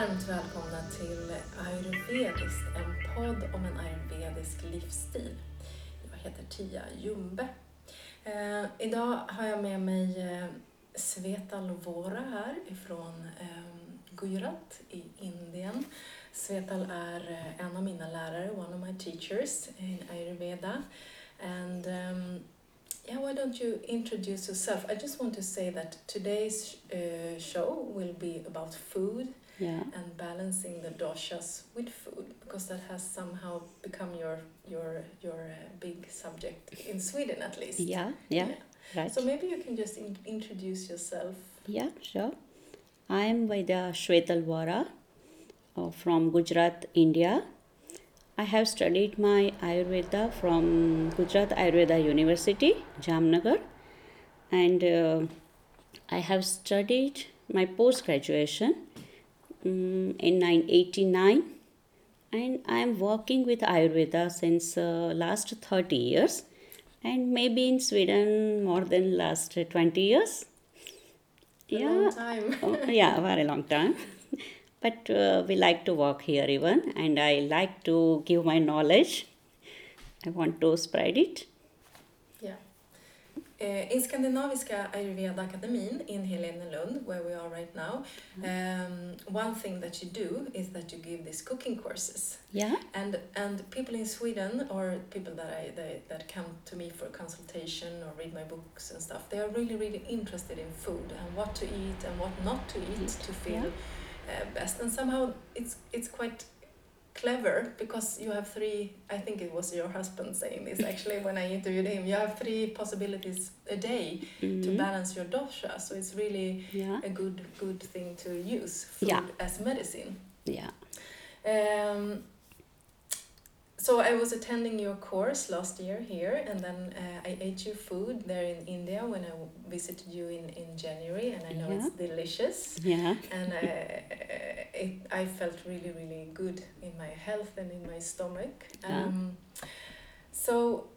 varmt välkomna till Ayurvediskt, en podd om en ayurvedisk livsstil. Jag heter Tia Jumbe. Eh, idag har jag med mig eh, Svetal Lovora här ifrån eh, Gujarat i Indien. Svetal är eh, en av mina lärare, one of my teachers in ayurveda. And um, yeah, why don't you introduce yourself? I just want to say that today's uh, show will be about food Yeah. and balancing the doshas with food because that has somehow become your your your uh, big subject in Sweden at least. Yeah, yeah, right. So maybe you can just in- introduce yourself. Yeah, sure. I am Vaidya Shwetalwara uh, from Gujarat, India. I have studied my Ayurveda from Gujarat Ayurveda University, Jamnagar, and uh, I have studied my post graduation um, in 1989 and I am working with Ayurveda since uh, last 30 years and maybe in Sweden more than last 20 years. A long time. oh, yeah, very long time. But uh, we like to work here even, and I like to give my knowledge. I want to spread it. Yeah. Eh, in Skandinaviska Ayurveda Akademin in Helenelund, where we are right now, um, one thing that you do is that you give these cooking courses. Yeah, And and people in Sweden or people that I they, that come to me for consultation or read my books and stuff, they are really really interested in food and what to eat and what not to eat to feel uh, best. And somehow it's it's quite clever because you have three. I think it was your husband saying this actually when I interviewed him. You have three possibilities a day to Mhm. balance your dosha, so it's really yeah, a good good thing to use food Yeah. as medicine. yeah. Um, so I was attending your course last year here, and then uh, I ate your food there in India when I visited you in, in January, and I know it's delicious. Yeah, And uh, it, I felt really, really good in my health and in my stomach. Yeah. Um, so,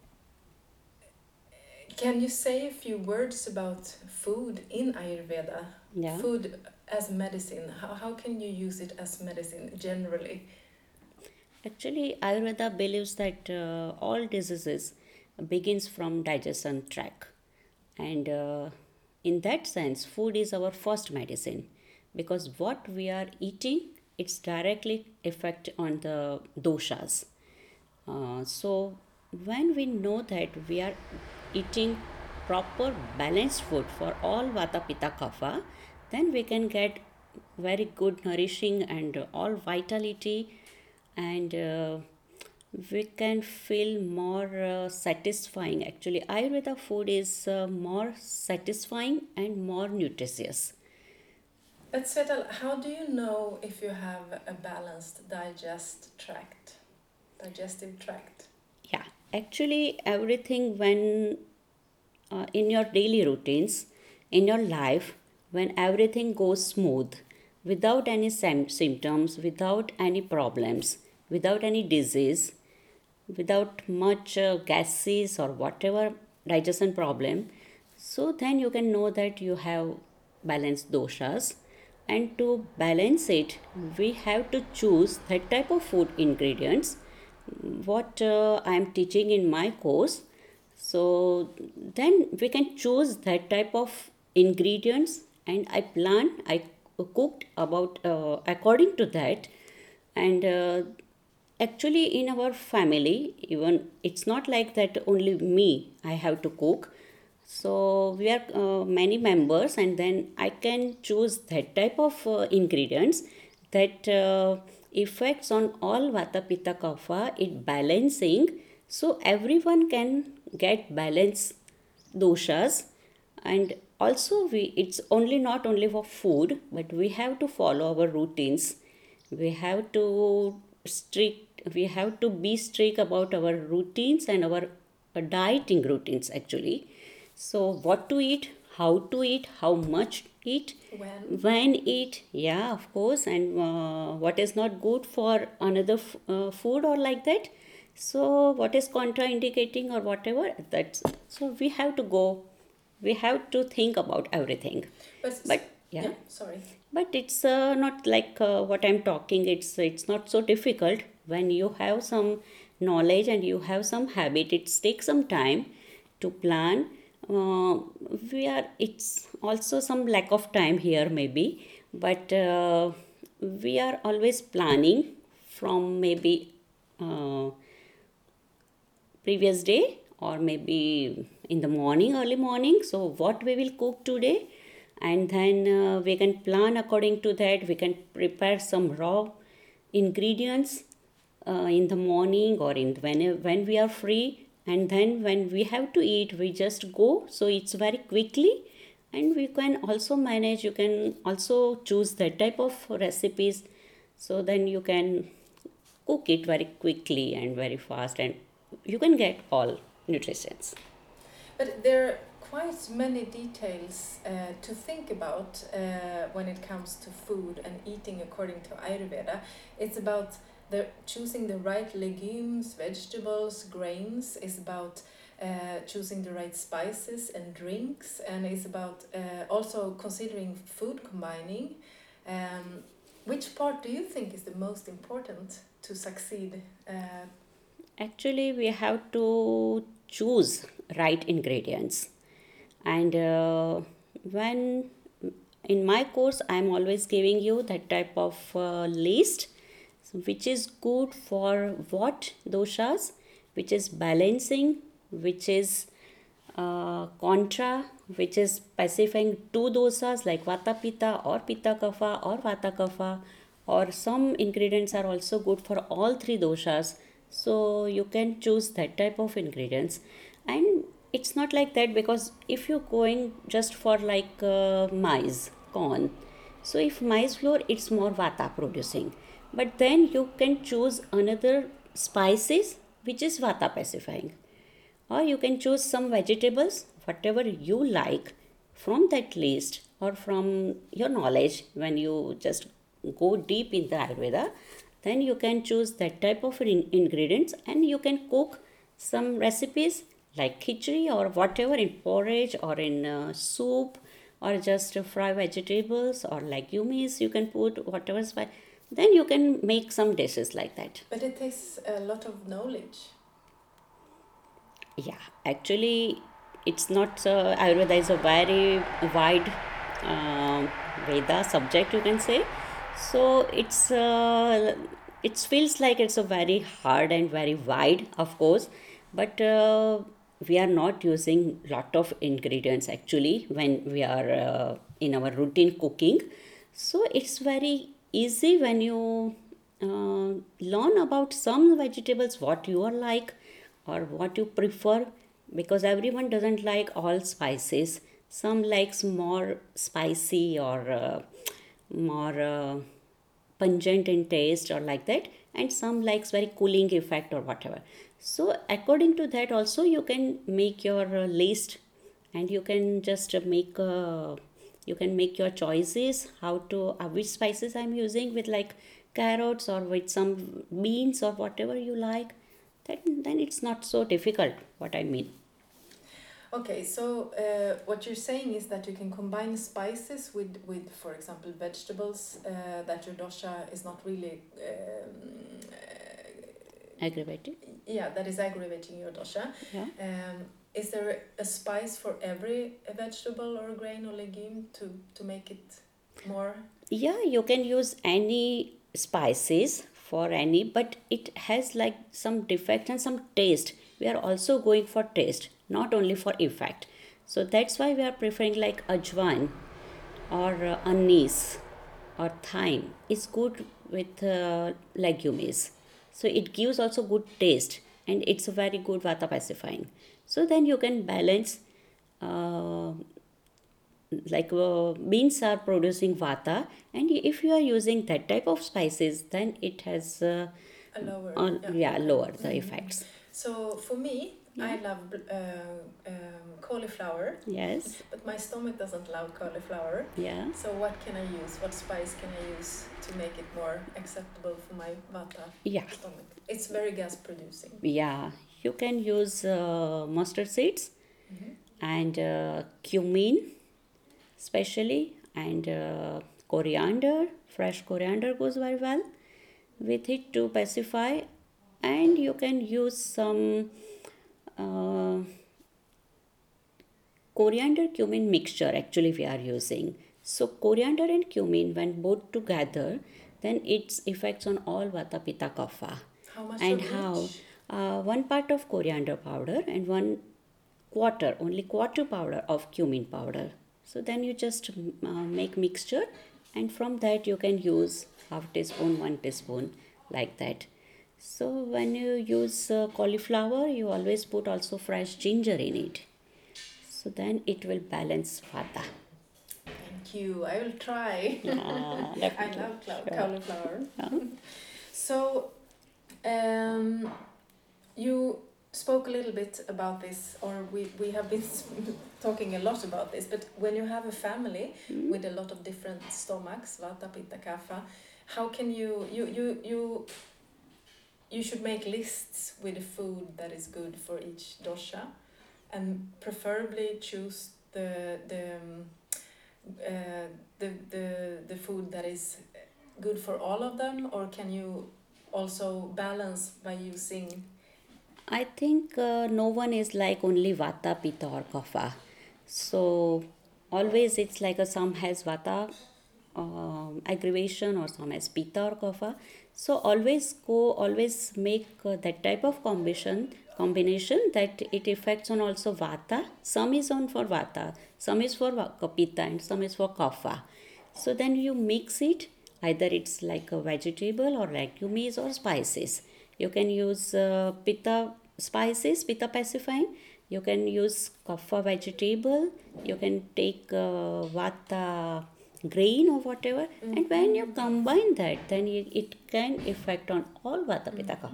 can you say a few words about food in Ayurveda? yeah. Food as medicine. How, how can you use it as medicine generally? Actually, Ayurveda believes that uh, all diseases begins from digestion tract, and uh, in that sense, food is our first medicine because what we are eating it's directly effect on the doshas. Uh, so when we know that we are eating proper balanced food for all vata pitta kapha then we can get very good nourishing and all vitality and uh, we can feel more uh, satisfying. Actually ayurveda food is uh, more satisfying and more nutritious. But Svetal, how do you know if you have a balanced digest tract, digestive tract? yeah. Actually everything when uh, in your daily routines in your life when everything goes smooth without any sym- symptoms without any problems without any disease without much uh, gases or whatever digestion problem so then you can know that you have balanced doshas. And to balance it we have to choose that type of food ingredients what uh, i am teaching in my course. So then we can choose that type of ingredients and i plan i cooked about uh, according to that. And uh, actually in our family even it's not like that only me i have to cook. So we are uh, many members and then i can choose that type of uh, ingredients that uh, effects on all vata pitta kapha it balancing. So everyone can get balance doshas and also we it's only not only for food but we have to follow our routines. We have to strict we have to be strict about our routines and our uh, dieting routines actually. So what to eat how to eat how much eat When? when eat yeah of course. And uh, what is not good for another f- uh, food or like that. So what is contraindicating or whatever that's so we have to go. We have to think about everything. But, but yeah, sorry. but it's uh, not like uh, what i'm talking. It's it's not so difficult when you have some knowledge and you have some habit it takes some time to plan. Uh, we are it's also some lack of time here maybe but uh, we are always planning from maybe uh, previous day or maybe in the morning early morning. So what we will cook today and then uh, we can plan according to that. We can prepare some raw ingredients uh, in the morning or in when when we are free and then when we have to eat we just go. So it's very quickly and we can also manage you can also choose that type of recipes. So then you can cook it very quickly and very fast and you can get all nutrients. But there are quite many details uh, to think about uh, when it comes to food and eating according to ayurveda. It's about the choosing the right legumes, vegetables, grains is about uh, choosing the right spices and drinks, and it's about uh, also considering food combining. Um, which part do you think is the most important to succeed? Uh, Actually, we have to choose right ingredients, and uh, when in my course, I'm always giving you that type of uh, list which is good for what? Doshas which is balancing which is uh, contra which is pacifying two doshas like vata pitta or pitta kapha or vata kapha. Or some ingredients are also good for all three doshas. So you can choose that type of ingredients. And it's not like that because if you're going just for like uh, maize corn. So if maize flour it's more vata producing but then you can choose another spices which is vata pacifying or you can choose some vegetables whatever you like from that list or from your knowledge when you just go deep in the ayurveda then you can choose that type of in- ingredients and you can cook some recipes like khichdi or whatever in porridge or in uh, soup or just fry vegetables or legumes. You can put whatever spice then you can make some dishes like that. But it takes a lot of knowledge. Yeah actually it's not uh, ayurveda is a very wide uh, veda subject you can say. So it's uh, it feels like it's a very hard and very wide of course but uh, we are not using lot of ingredients actually when we are uh, in our routine cooking. So it's very easy when you uh, learn about some vegetables what you are like or what you prefer because everyone doesn't like all spices. Some likes more spicy or uh, more uh, pungent in taste or like that and some likes very cooling effect or whatever. So according to that also you can make your uh, list and you can just make a you can make your choices how to uh, which spices i'm using with like carrots or with some beans or whatever you like. Then then it's not so difficult what i mean. Okay so uh, what you're saying is that you can combine spices with with for example vegetables uh, that your dosha is not really um, aggravated yeah that is aggravating your dosha. Yeah. Um, is there a spice for every vegetable or grain or legume to to make it more? Yeah you can use any spices for any but it has like some defect and some taste. We are also going for taste not only for effect. So that's why we are preferring like ajwain or uh, anise or thyme. Is good with uh, legumes. So it gives also good taste and it's a very good vata pacifying so then you can balance uh, like uh, beans are producing vata and if you are using that type of spices then it has uh, a lower on, yeah. yeah. lower the Mhm. effects so for me I love uh, um, cauliflower. Yes. But my stomach doesn't love cauliflower. Yeah. So what can I use? What spice can I use to make it more acceptable for my vata yeah. stomach? It's very gas producing. Yeah. You can use uh, mustard seeds Mhm. and uh, cumin especially and uh, coriander, fresh coriander goes very well. With it to pacify, and you can use some uh, coriander cumin mixture actually we are using. So coriander and cumin when both together, then its effects on all vata pitta kapha. How much and how uh, one part of coriander powder and one quarter only quarter powder of cumin powder so then you just uh, make mixture and from that you can use half teaspoon one teaspoon like that so when you use uh, cauliflower you always put also fresh ginger in it so then it will balance vata Thank you. I will try. Yeah, I love Sure. cauliflower. Yeah. So, um, you spoke a little bit about this, or we, we have been talking a lot about this, but when you have a family Mm. with a lot of different stomachs, vata, pitta, kapha, how can you, you, you, you, you should make lists with the food that is good for each dosha and preferably choose the, the, um, uh, the, the, the food that is good for all of them or can you also balance by using I think uh, no one is like only Vata, Pitta, or Kapha. So always it's like a some has Vata um, aggravation or some has Pitta or Kapha. So always go, always make uh, that type of combination combination that it affects on also Vata. Some is on for Vata, some is for Pitta, and some is for Kapha. So then you mix it. Either it's like a vegetable or legumes or spices. You can use uh, pitta spices, pitta pacifying. You can use kapha vegetable. You can take uh, vata grain or whatever. And when you combine that, then you, it can affect on all vata pitta kapha.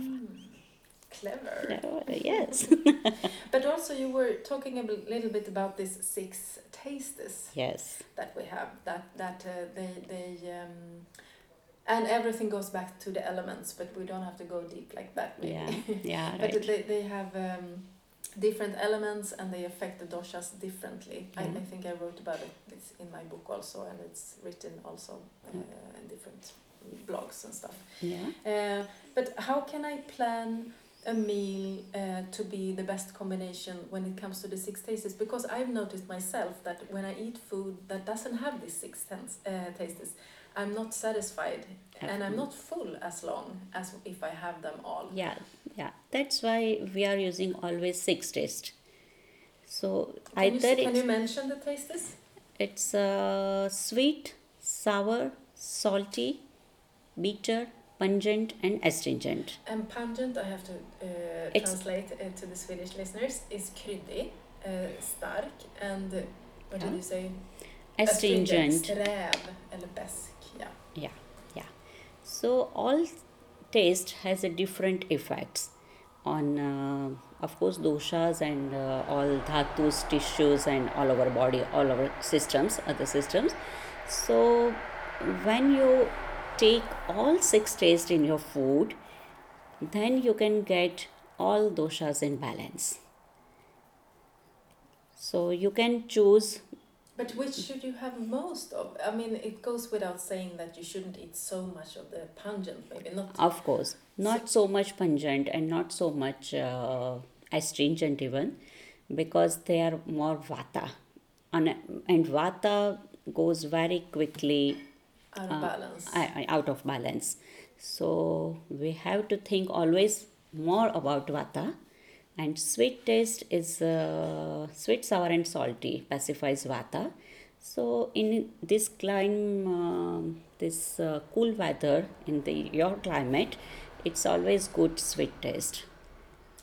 clever Uh, yes. but also you were talking a little bit about this six tastes yes. that we have that that uh, they they um, and everything goes back to the elements but we don't have to go deep like that maybe Yeah. Yeah. but Right. they, they have um, different elements and they affect the doshas differently I, Yeah. I think i wrote about it it's in my book also and it's written also uh, in different blogs and stuff Yeah. uh, but how can i plan a meal uh, to be the best combination when it comes to the six tastes because i've noticed myself that when i eat food that doesn't have these six tens, uh, tastes i'm not satisfied and i'm not full as long as if i have them all Yeah. Yeah. That's why we are using always six taste. So Can either s- can you mention the tastes? It's uh, sweet, sour, salty, bitter, pungent, and astringent. And pungent, I have to uh, translate uh, to the Swedish listeners, is kryddig, uh, stark, and what did you say? Astringent. Sträv eller besk, yeah. Yeah. So all taste has a different effects on, uh, of course, doshas and uh, all dhatus, tissues, and all our body, all our systems, other systems. So when you take all six tastes in your food, then you can get all doshas in balance. So you can choose But which should you have most of? I mean, it goes without saying that you shouldn't eat so much of the pungent, maybe not. Of course, not so much pungent and not so much uh, astringent even, because they are more vata, and, and vata goes very quickly out of uh, balance. Out of balance. So we have to think always more about vata. And sweet taste is uh, sweet, sour, and salty pacifies vata. So in this climate, um this uh, cool weather in the your climate, it's always good sweet taste.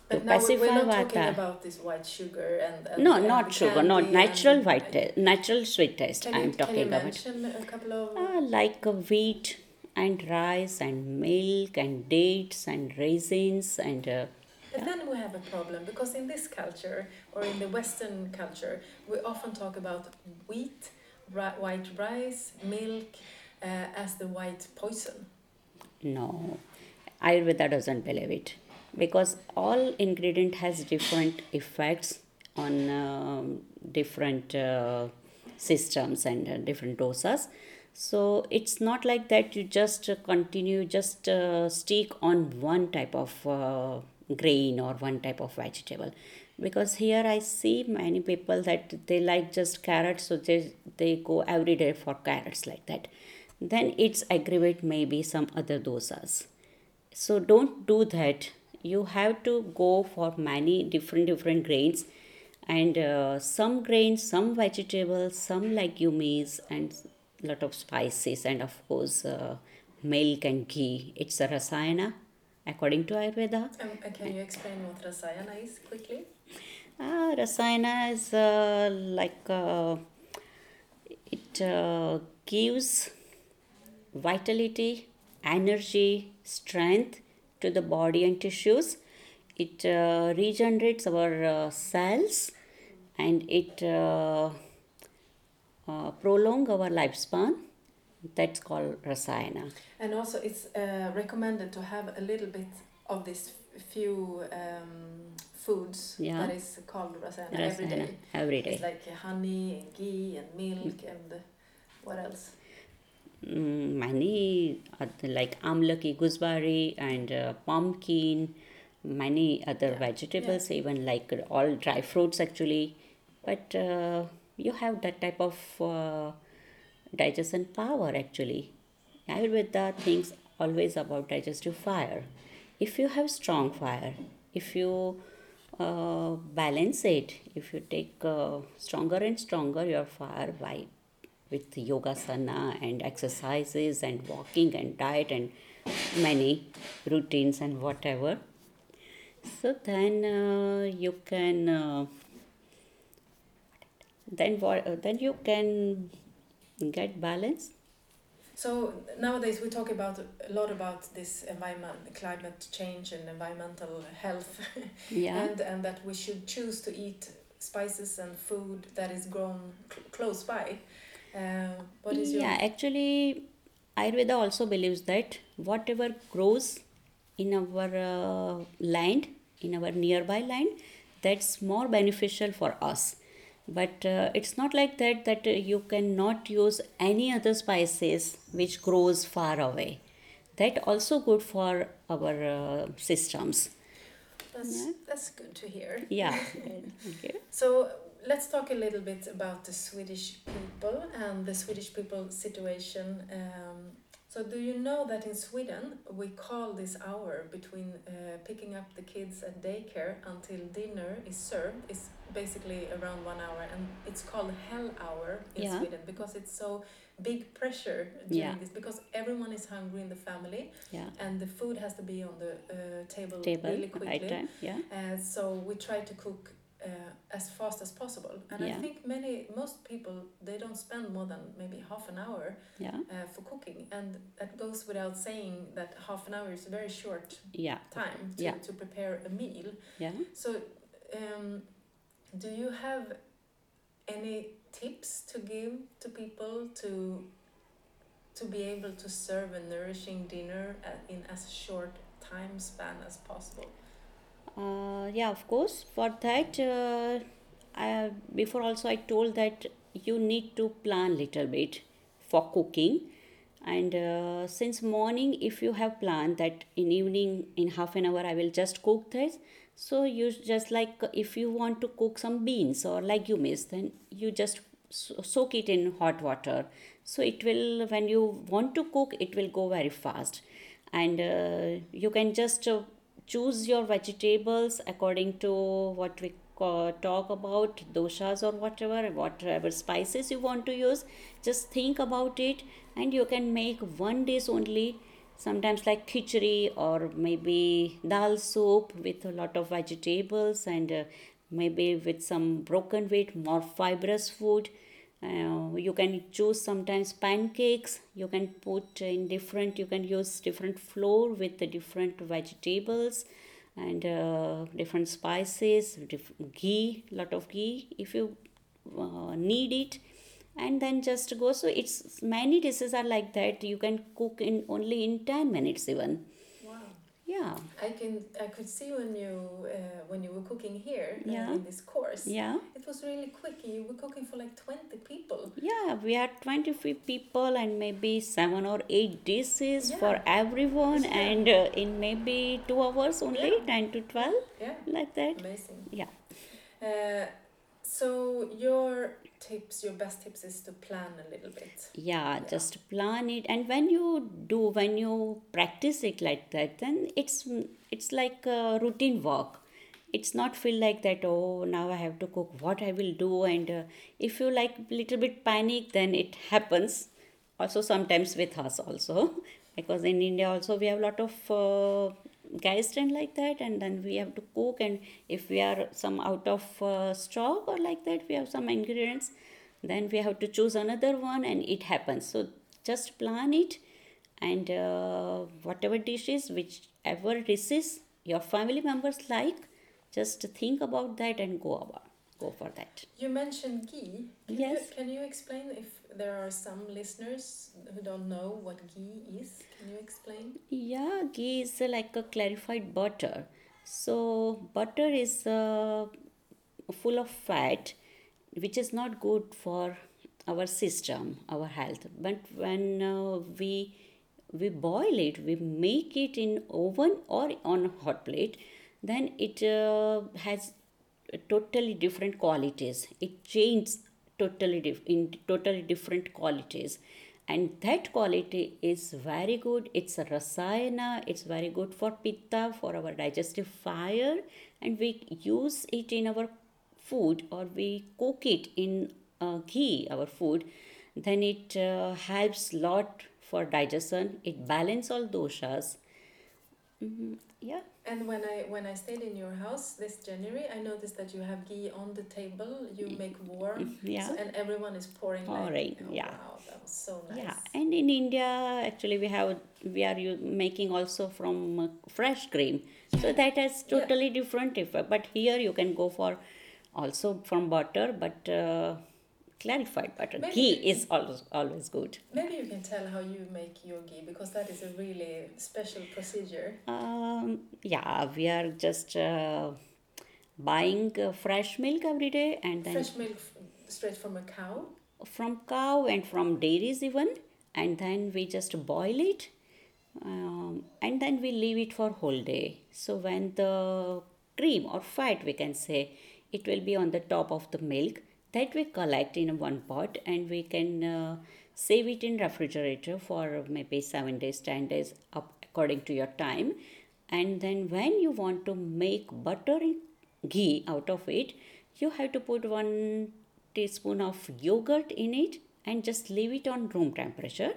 but to now we- we're pacify not talking vata. about this white sugar and, and No, and not sugar, not natural white natural sweet taste. Can I'm you, talking can you about. mention a couple of? Uh, like uh, wheat and rice and milk and dates and raisins and uh, But then we have a problem because in this culture or in the Western culture, we often talk about wheat, white rice, milk uh, as the white poison. no. Ayurveda doesn't believe it. Because all ingredient has different effects on um, different uh, systems and uh, different dosas so it's not like that you just uh, continue just uh, stick on one type of uh, grain or one type of vegetable. Because here i see many people that they like just carrots so they they go every day for carrots like that. Then it's aggravate maybe some other dosas. So don't do that. You have to go for many different different grains. And uh, some grains some vegetables some legumes and lot of spices and of course uh, milk and ghee it's a rasayana according to ayurveda Um, can you explain what rasayana is quickly? uh, rasayana is uh, like uh, it uh, gives vitality, energy, strength to the body and tissues. It uh, regenerates our uh, cells and it uh, uh, prolong our lifespan. That's called rasayana. And also, it's uh, recommended to have a little bit of this few um, foods Yeah. that is called rasayana every Rasayana day. every It's like honey and ghee and milk and uh, what else? Mm, many like amlaki, gooseberry, and uh, pumpkin, many other Yeah. vegetables, even like all dry fruits actually. But uh, you have that type of uh, digestion power actually. Ayurveda thinks always about digestive fire. If you have strong fire, if you uh, balance it, if you take uh, stronger and stronger your fire by with yoga, yogasana and exercises and walking and diet and many routines and whatever so then uh, you can uh, then what then you can get balance. So nowadays we talk about a lot about this environment, climate change, and environmental health, yeah. And and that we should choose to eat spices and food that is grown cl- close by. Uh, what is your yeah actually ayurveda also believes that whatever grows in our uh, land in our nearby land that's more beneficial for us but uh, it's not like that that uh, you cannot use any other spices which grows far away that also good for our uh, systems That's Yeah. that's good to hear. yeah okay. So let's talk a little bit about the Swedish people and the Swedish people situation. Um, so do you know that in Sweden we call this hour between uh, picking up the kids at daycare until dinner is served is basically around one hour and it's called hell hour in Yeah. Sweden because it's so big pressure during Yeah. this because everyone is hungry in the family yeah and the food has to be on the uh, table, table really quickly. yeah Uh, so we try to cook uh, as fast as possible, and I think many most people they don't spend more than maybe half an hour yeah uh, for cooking, and that goes without saying that half an hour is a very short yeah time to, Yeah. to prepare a meal. yeah So, um, do you have any tips to give to people to to be able to serve a nourishing dinner at, in as short time span as possible? Uh, yeah, of course. For that, uh, I, before also I told that you need to plan little bit for cooking. And uh, since morning, if you have planned that in evening in half an hour I will just cook this, so you just like if you want to cook some beans or legumes, then you just soak it in hot water. So it will when you want to cook, it will go very fast, and uh, you can just uh, choose your vegetables according to what we talk about doshas or whatever whatever spices you want to use. Just think about it and you can make one dish only sometimes like khichdi or maybe dal soup with a lot of vegetables and uh, maybe with some broken wheat more fibrous food uh, you can choose sometimes pancakes. You can put in different you can use different flour with the different vegetables and uh, different spices diff- ghee lot of ghee if you uh, need it. And then just go. So it's many dishes are like that. You can cook in only in 10 minutes even. Yeah. I can I could see when you uh, when you were cooking here uh, Yeah. in this course. Yeah. It was really quick. You were cooking for like twenty people. Yeah, we had 25 people and maybe seven or eight dishes Yeah. for everyone, Yeah. and uh, in maybe two hours only, Yeah. 10 to 12, Yeah, like that. amazing. Yeah. Uh, so your tips, your best tips, is to plan a little bit. Yeah, just plan it, and when you do, when you practice it like that, then it's it's like a routine work. It's not feel like that. Oh, now I have to cook. What I will do, and uh, if you like little bit panic, then it happens. Also, sometimes with us also, because in India also we have a lot of uh, guests and like that, and then we have to cook. And if we are some out of uh, stock or like that, we have some ingredients then we have to choose another one and it happens so just plan it and uh, whatever dishes whichever dishes your family members like just think about that and go about go for that You mentioned ghee. Can Yes. You, can you explain if there are some listeners who don't know what ghee is? Can you explain? yeah ghee is uh, like a clarified butter so butter is uh, full of fat which is not good for our system our health but when uh, we we boil it we make it in oven or on a hot plate then it uh, has totally different qualities it changes totally dif- in totally different qualities. And that quality is very good. It's a rasayana. It's very good for pitta for our digestive fire. And we use it in our food or we cook it in uh, ghee our food. Then it uh, helps lot for digestion. It balance all doshas. Mhm. Yeah And when I when I stayed in your house this January, I noticed that you have ghee on the table. You make warm, yeah so, and everyone is pouring. Pouring, like, oh, yeah. Wow, that was so nice. Yeah, and in India, actually, we have we are making also from uh, fresh cream, so that has Yeah. totally different effect. But here you can go for also from butter, but uh, clarified butter. Maybe Ghee is always always good. Maybe you can tell how you make your ghee because that is a really special procedure. Um, yeah, we are just uh, buying uh, fresh milk every day, and then Fresh milk straight from a cow. from cow and from dairies even and then we just boil it um, and then we leave it for whole day so when the cream or fat we can say it will be on the top of the milk that we collect in one pot and we can uh, save it in refrigerator for maybe 7 days 10 days up according to your time. And then when you want to make butter ghee out of it you have to put one teaspoon of yogurt in it and just leave it on room temperature.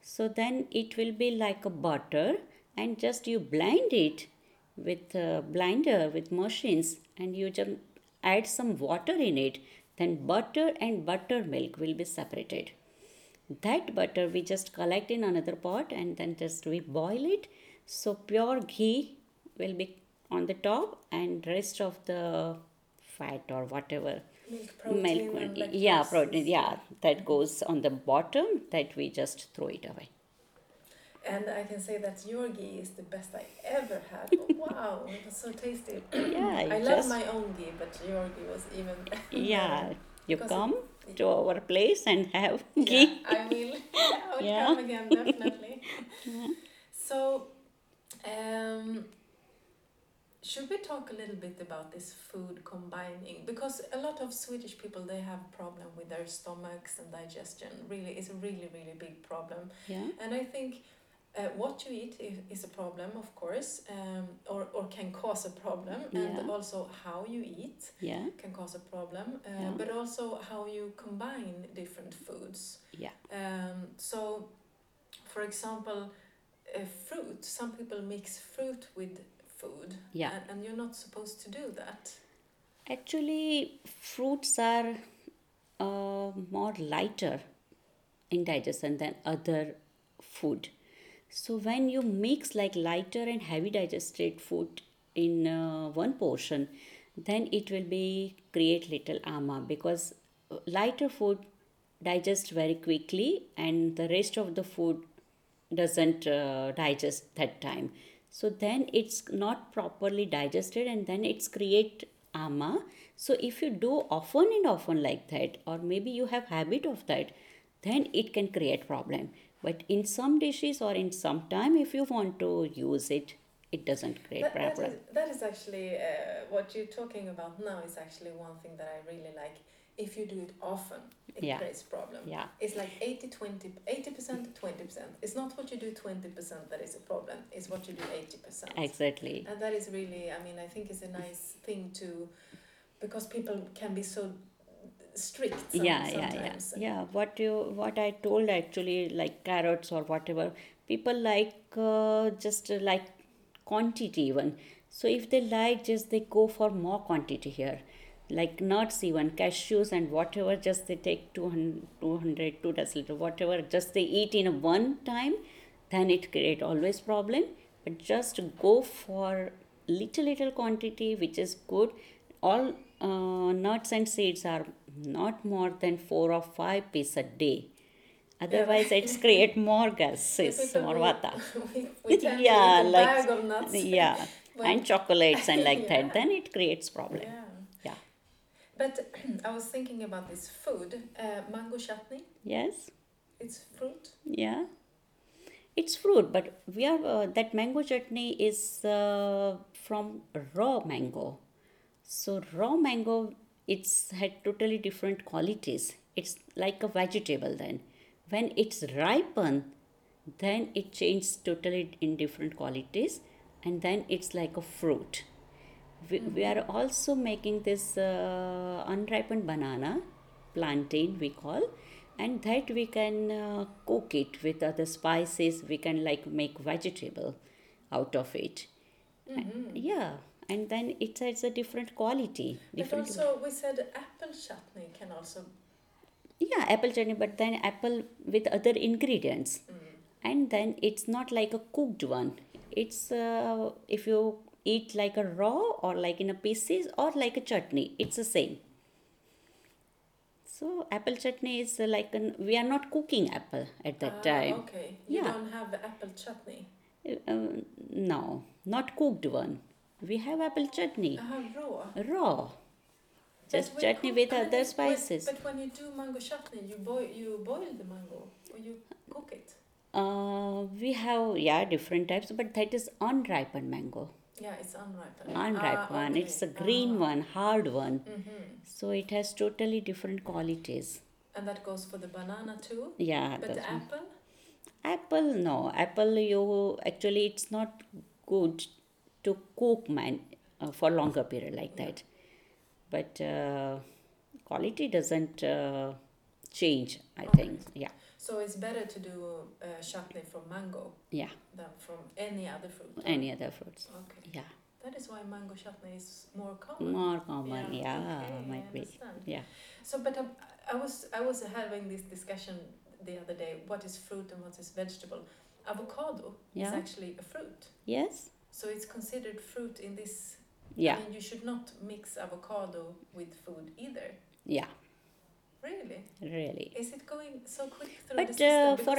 So then it will be like a butter and just you blend it with a blender with machines and you just add some water in it then butter and buttermilk will be separated. That butter we just collect in another pot and then just we boil it. So pure ghee will be on the top and rest of the fat or whatever Milk protein. milk yeah protein yeah that goes on the bottom that we just throw it away And I can say that your ghee is the best I ever had. wow, it was so tasty. yeah I love my own ghee, but your ghee was even. yeah you come it- to our place and have Yeah, ghee I will. I will Yeah. come again definitely. So, um, should we talk a little bit about this food combining? Because a lot of Swedish people they have problem with their stomachs and digestion. Really, it's a really really big problem. yeah And I think uh, what you eat is, a problem, of course, um, or, or can cause a problem, and Yeah. also how you eat yeah can cause a problem, uh, Yeah. but also how you combine different foods. yeah Um, so, for example, uh, fruit, some people mix fruit with food, Yeah. and, and you're not supposed to do that. Actually, fruits are uh, more lighter in digestion than other food. So when you mix like lighter and heavy digested food in uh, one portion, then it will be create little ama because uh, lighter food digest very quickly and the rest of the food doesn't uh, digest that time. So then it's not properly digested and then it's create ama. So if you do often and often like that or maybe you have habit of that then it can create problem but in some dishes or in some time if you want to use it it doesn't create That, that, problem is, that is actually uh, what you're talking about now is actually one thing that I really like. If you do it often, it Yeah. creates problem. yeah It's like 80 20, 80%, 20%. It's not what you do 20% that is a problem, it's what you do 80%. exactly And that is really, I mean, I think it's a nice thing to, because people can be so strict some, yeah yeah sometimes. yeah yeah what you what i told actually like carrots or whatever people like uh, just like quantity even. So if they like just they go for more quantity here. Like nuts even cashews and whatever just they take 200 200 2 deciliter whatever just they eat in a one time then it create always problem. But just go for little little quantity which is good. All uh, nuts and seeds are not more than four or five pieces a day otherwise it's create more gases more vata we, we Yeah, to eat a like- bag of nuts. yeah and chocolates and like Yeah. that then it creates problem Yeah. Yeah. But I was thinking about this food, uh, mango chutney. yes It's fruit. yeah it's fruit but we are uh, that mango chutney is uh, from raw mango so raw mango it's had totally different qualities. It's like a vegetable then. When it's ripen then it changes totally in different qualities and then it's like a fruit. We, we are also making this uh, unripened banana plantain we call and that we can uh, cook it with other spices. We can like make vegetable out of it. Mm-hmm. yeah and then it has a different quality But also, we said apple chutney can also. yeah apple chutney but then apple with other ingredients Mm. and then it's not like a cooked one it's uh, if you eat like a raw or like in a pieces or like a chutney it's the same so apple chutney is uh, like an we are not cooking apple at that Ah, time Okay. You Yeah. don't have apple chutney. uh, no not cooked one we have apple chutney Uh, raw. raw just But chutney cook- with other when- spices But when you do mango chutney, you boil you boil the mango or you cook it. uh, we have yeah different types but that is unripened mango Yeah, it's unripened. unripe Ah, one it's a okay. green Ah. one hard one Mhm. so it has totally different qualities And that goes for the banana too. yeah But the that's one. apple. apple no apple you actually it's not good to cook man uh, for longer period like that but uh, quality doesn't uh, change i Okay. think yeah So it's better to do uh, chutney from mango yeah than from any other fruit. any other fruits Okay. yeah That is why mango chutney is more common. more common Yeah, yeah, okay, I might be yeah So, but um, I was I was having this discussion the other day. What is fruit and what is vegetable? Avocado is actually a fruit, yes so it's considered fruit in this. yeah I mean, you should not mix avocado with food either. yeah Really? really Is it going so quick through the but system? uh, for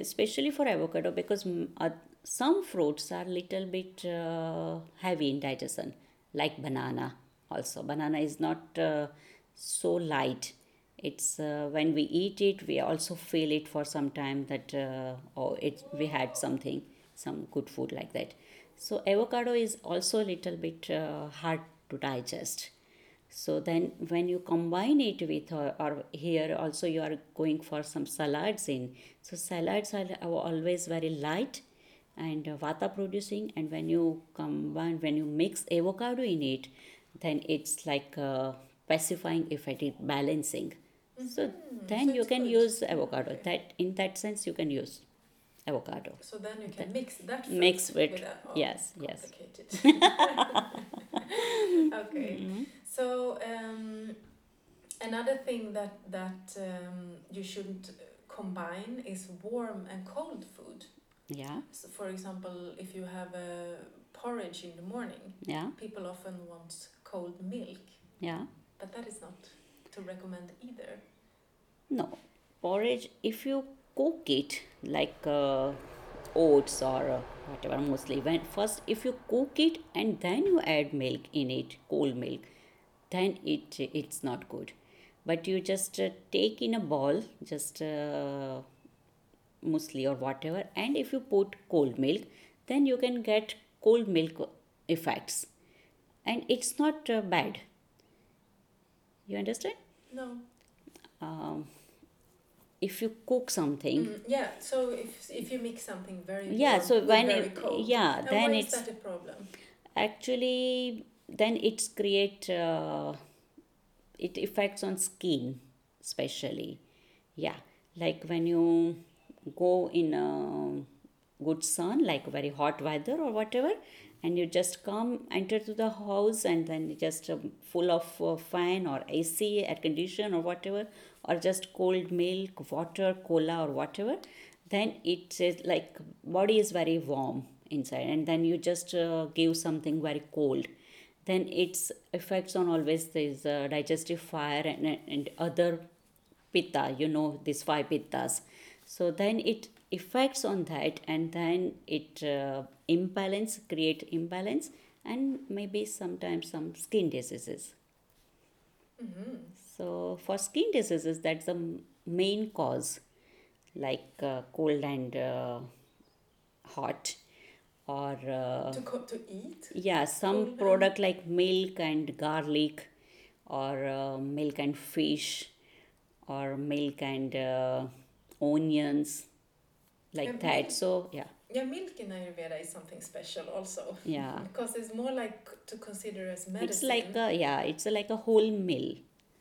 especially for avocado because uh, some fruits are little bit uh, heavy in digestion like banana also banana is not uh, so light it's uh, when we eat it we also feel it for some time that uh, oh it we had something some good food like that so avocado is also a little bit uh, hard to digest. So then when you combine it with uh, or here also you are going for some salads in. So salads are are always very light and uh, vata producing. And when you combine when you mix avocado in it then it's like uh, pacifying effect it balancing. So Mhm, then so you can good. use avocado. That in that sense you can use avocado So then you can mix that mix with that. Oh, yes yes okay. So um, another thing that that um, you shouldn't combine is warm and cold food. yeah So for example, if you have a porridge in the morning, yeah people often want cold milk, yeah but that is not to recommend either. No, porridge, if you cook it like uh, oats or uh, whatever mostly. When first if you cook it and then you add milk in it cold milk then it it's not good. But you just uh, take in a bowl just uh, muesli or whatever and if you put cold milk then you can get cold milk effects. And it's not uh, bad. You understand? No. um, if you cook something Mm, yeah. So if if you mix something very Yeah, warm so when very it- cold, yeah, and then it's- is that a problem? actually then it's create uh, it affects on skin especially yeah like when you go in a good sun like very hot weather or whatever and you just come enter to the house and then just um, full of uh, fan or ac air condition or whatever or just cold milk water cola or whatever then it is like body is very warm inside and then you just uh, give something very cold. Then its effects on always this uh, digestive fire and, and other pitta you know these five pittas so then it affects on that and then it uh, imbalance create imbalance and maybe sometimes some skin diseases. Hmm so for skin diseases that's the main cause like uh, cold and uh, hot or uh, To co- to eat. yeah some Cold and- product like milk and garlic or uh, milk and fish or milk and uh, onions like And that so yeah Yeah, milk in Ayurveda is something special also. yeah Because it's more like to consider as medicine. it's like a yeah it's like a whole meal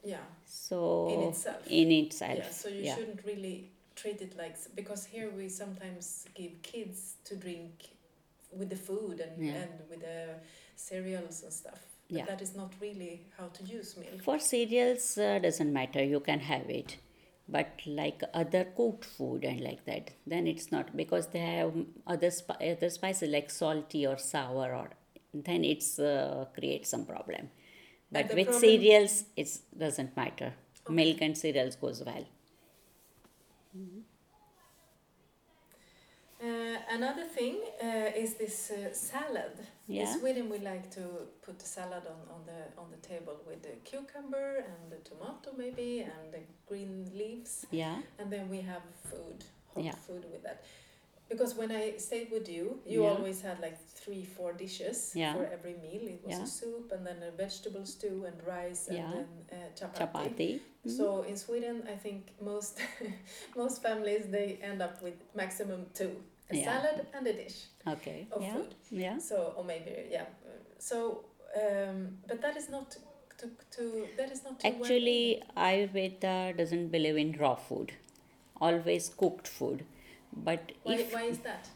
yeah, so in itself. in itself Yeah, so you yeah. shouldn't really treat it like because here we sometimes give kids to drink with the food and, Yeah. and with the cereals and stuff. But Yeah. that is not really how to use milk. For cereals, uh, doesn't matter, you can have it. But like other cooked food and like that, then it's not because they have other spi- other spices like salty or sour, or then it's uh, creates some problem. But with problem- cereals, it doesn't matter. Okay. Milk and cereals goes well. Uh, another thing uh, is this uh, salad. In Sweden, we like to put the salad on, on the on the table with the cucumber and the tomato maybe and the green leaves, Yeah, and then we have food, hot Yeah. food with that. Because when I stayed with you, you Yeah. always had like three, four dishes Yeah. for every meal. It was Yeah. a soup and then a vegetable stew and rice and Yeah. then uh, chapati. chapati. Mhm. So in Sweden, I think most most families they end up with maximum two: a Yeah. salad and a dish okay. of yeah, food. yeah. So or maybe yeah. So um, but that is not to, to that is not well Actually, Ayurveda doesn't believe in raw food, always cooked food. But why, if why is that?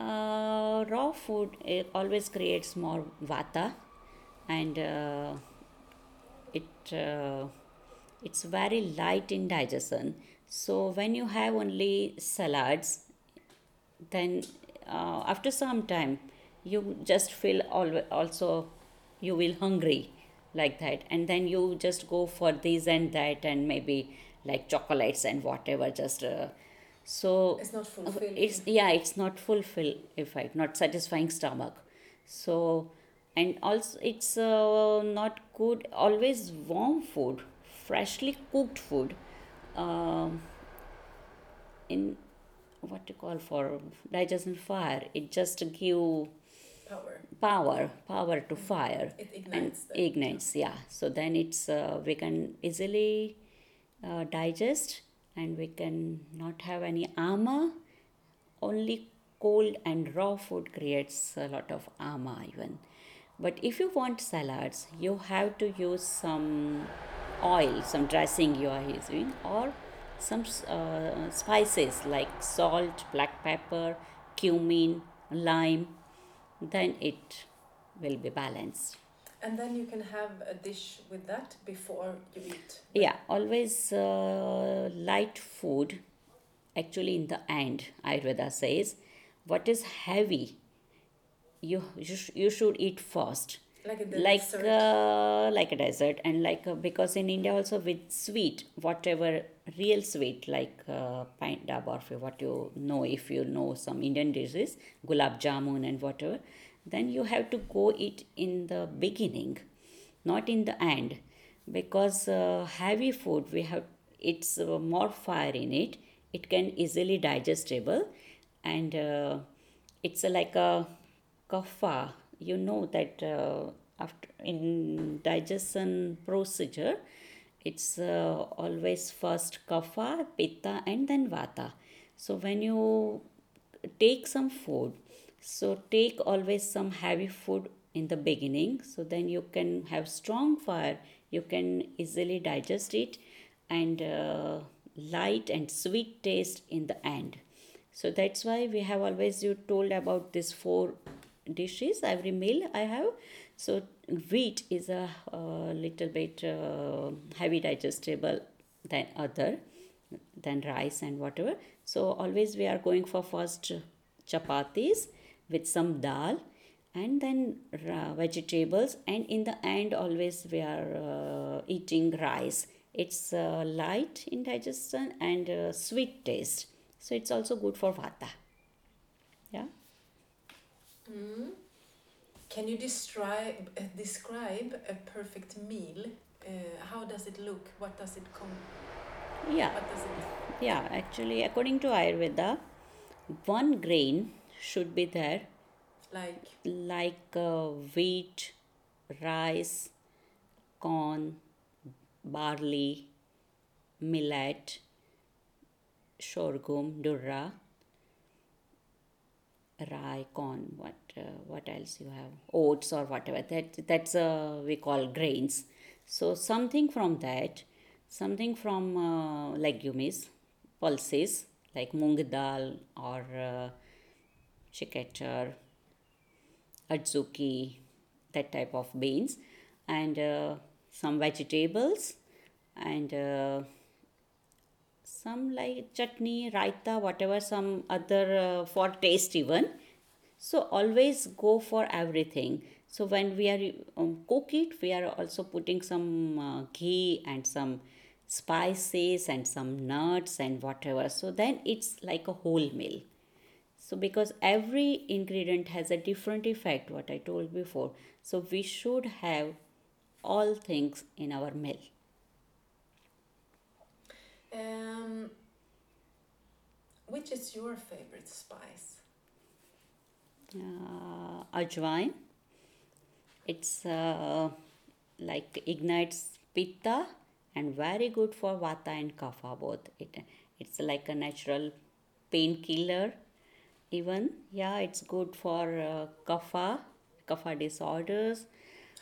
uh, raw food it always creates more vata and uh, it uh, it's very light in digestion so when you have only salads then uh, after some time you just feel alwa also you will hungry like that and then you just go for this and that and maybe like chocolates and whatever just uh, so It's not Okay, fulfilling. it's yeah it's not fulfill effect not satisfying stomach so and also it's uh, not good always warm food freshly cooked food um, in what you call for? Digestion fire. It just give power. power power to fire. It and ignites. the- ignites yeah. So then it's uh, we can easily uh, digest and we can not have any ama only cold and raw food creates a lot of ama even. But if you want salads you have to use some oil some dressing you are using or some uh, spices like salt black pepper cumin lime then it will be balanced And then you can have a dish with that before you eat. yeah always uh, light food actually in the end ayurveda says what is heavy you you, sh- you should eat first Like the like dessert. uh, like a dessert and like uh, because in india also with sweet whatever real sweet like uh, pint da barfi, what you know if you know some Indian dishes, gulab jamun and whatever, then you have to go eat in the beginning, not in the end, because uh, heavy food we have it's uh, more fire in it. It can easily digestible, and uh, it's like a kapha. You know that uh, after in digestion procedure it's uh, always first kapha pitta and then vata. So when you take some food so take always some heavy food in the beginning. So then you can have strong fire you can easily digest it and uh, light and sweet taste in the end. So that's why we have always you told about these four dishes. Every meal i have. So wheat is a little bit uh, heavy digestible than other than rice and whatever. So always we are going for first chapatis with some dal and then vegetables. And in the end always we are uh, eating rice. It's uh, light in digestion and uh, sweet taste. So it's also good for vata. Yeah? Mm. Can you describe uh, describe a perfect meal? Uh, how does it look? What does it come? yeah What does it? yeah actually according to ayurveda one grain should be there Like like uh, wheat rice corn barley millet sorghum durra rye corn what uh, what else you have? Oats or whatever. That that's uh, we call grains. So something from that something from uh, legumes pulses like mung dal or uh, chikator adzuki, that type of beans, and uh, some vegetables, and uh, some like chutney, raita, whatever, some other uh, for taste even. So always go for everything. So when we are um, cook it, we are also putting some uh, ghee and some spices and some nuts and whatever. So then it's like a whole meal. So because every ingredient has a different effect, what I told before. So we should have all things in our meal. Um, which is your favorite spice? Uh, ajwain, it's uh, like ignites pitta and very good for vata and kapha both. It it's like a natural painkiller. Even yeah, it's good for uh, kapha, kapha disorders.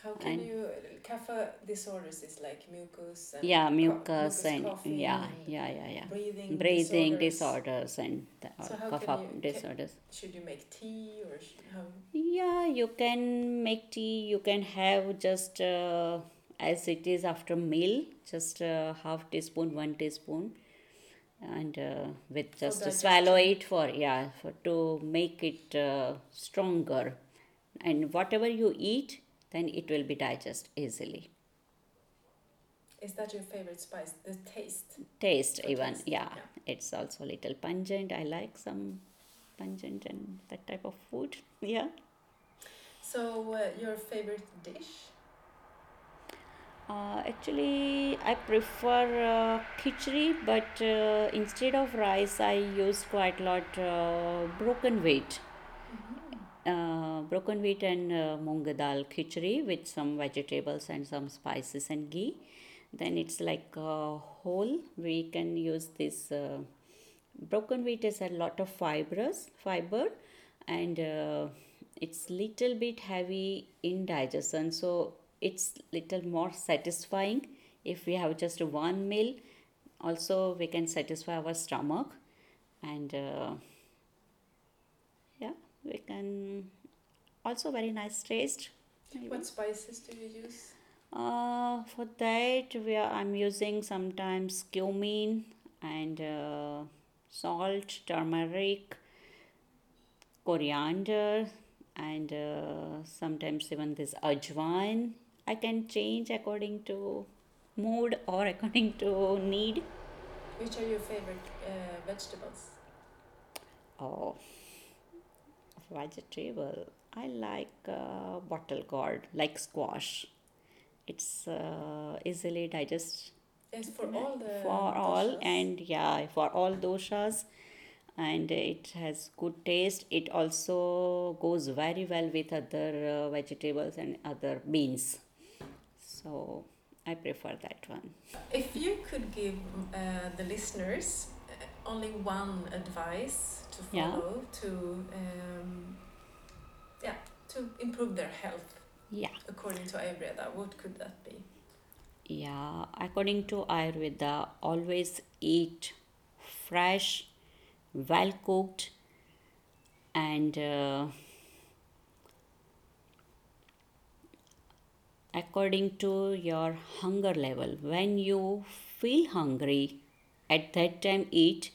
How can And- you kapha disorders is like mucus and yeah co- mucus and coughing yeah yeah yeah yeah breathing breathing disorders. disorders, and the, So how cough can up you- can- disorders Should you make tea or how? yeah you can make tea you can have just uh, as it is after meal just uh, half teaspoon one teaspoon and uh, with just swallow it for yeah for to make it uh, stronger and whatever you eat then it will be digest easily Is that your favorite spice? The taste. taste even taste, yeah, yeah. it's also a little pungent i like some pungent and that type of food yeah So uh, your favorite dish? uh, actually i prefer uh, khichdi but uh, instead of rice i use quite a lot uh, broken wheat uh, broken wheat and uh, moong dal khichdi with some vegetables and some spices and ghee. Then it's like uh, whole we can use this uh, broken wheat is a lot of fibrous fiber and uh, it's little bit heavy in digestion. So it's little more satisfying if we have just one meal. Also we can satisfy our stomach and uh, we can also very nice taste maybe. What spices do you use? Uh, for that, we are, I'm using sometimes cumin and uh, salt, turmeric, coriander, and uh, sometimes even this ajwain. I can change according to mood or according to need. Which are your favorite uh, vegetables? Oh, vegetable. I like uh, bottle gourd, like squash. It's uh, easily digest. Yes, for all the for all and yeah for all doshas. And it has good taste. It also goes very well with other uh, vegetables and other beans. So i prefer that one. If you could give uh, the listeners only one advice to Yeah. follow to um, yeah to improve their health yeah according to Ayurveda, what could that be? yeah according to ayurveda always eat fresh well cooked and uh, according to your hunger level when you feel hungry at that time eat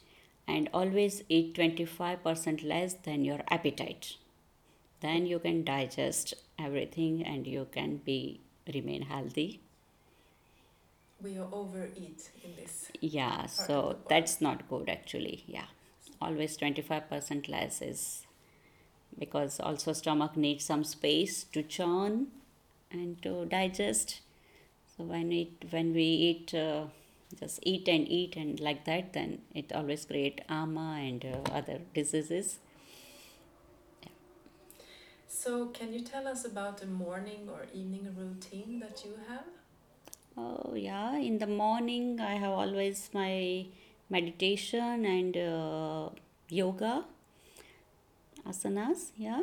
and always eat 25% less than your appetite. Then you can digest everything and you can be remain healthy. We overeat in this. yeah so that's not good actually. Yeah. Always 25% less is because also stomach needs some space to churn and to digest. So when it when we eat uh, just eat and eat and like that then it always create ama and uh, other diseases So, can you tell us about a morning or evening routine that you have? Oh, yeah. In the morning, I have always my meditation and uh, yoga, asanas, yeah.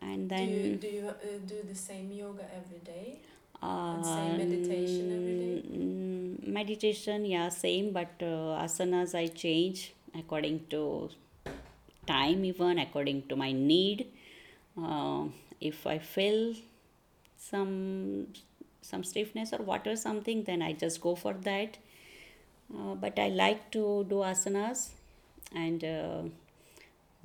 And do you, then do, you uh, do the same yoga every day? Same meditation every day? mm, meditation, yeah, same, but uh, asanas I change according to time, even according to my need. Uh, if I feel some some stiffness or whatever something, then I just go for that. Uh, but I like to do asanas, and uh,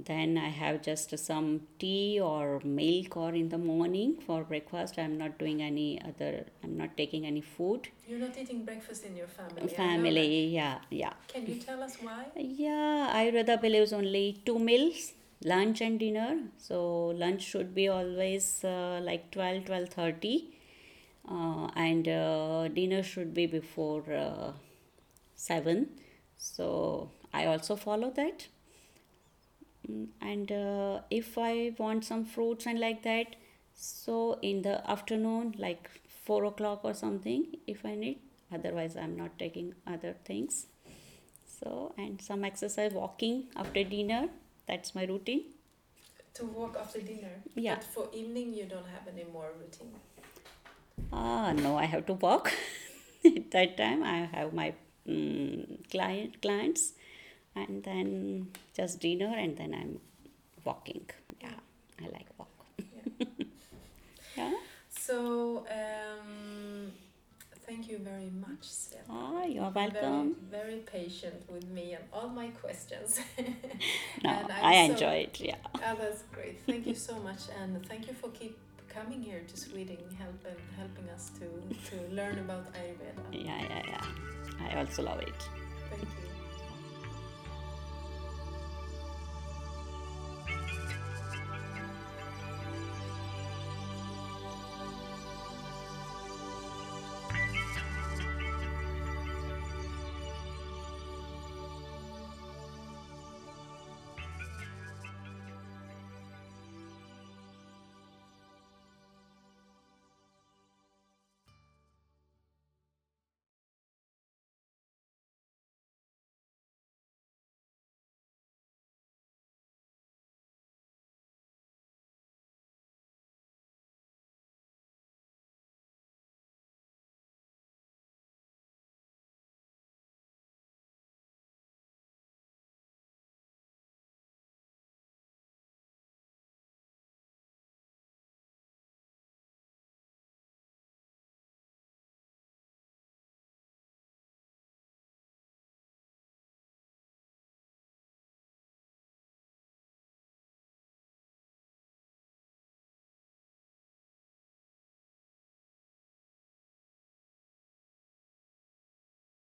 then I have just some tea or milk or in the morning for breakfast. I'm not doing any other. I'm not taking any food. You're not eating breakfast in your family. I know that. Family, yeah, yeah. Can you tell us why? Yeah, I Ayurveda believes only two meals, lunch and dinner. So lunch should be always uh, like 12, 12.30 uh, and uh, dinner should be before uh, 7. So I also follow that. Mm, And uh, if I want some fruits and like that, so in the afternoon, like 4 o'clock or something, if I need. Otherwise, I'm not taking other things. So, and some exercise walking after dinner. That's my routine. To walk after dinner. Yeah. But for evening, you don't have any more routine. Ah, no, I have to walk. At that time, I have my mm client clients, and then just dinner, and then I'm walking. Yeah, I like walk. Yeah. Yeah. So, um, thank you very much, Sveta. Ah, you're Very, welcome. very patient with me and all my questions. No, I enjoy it. Yeah. Oh, that's great. Thank you so much, and thank you for keep coming here to Sweden, help and helping us to to learn about Ayurveda. Yeah, yeah, yeah. I also love it. Thank you.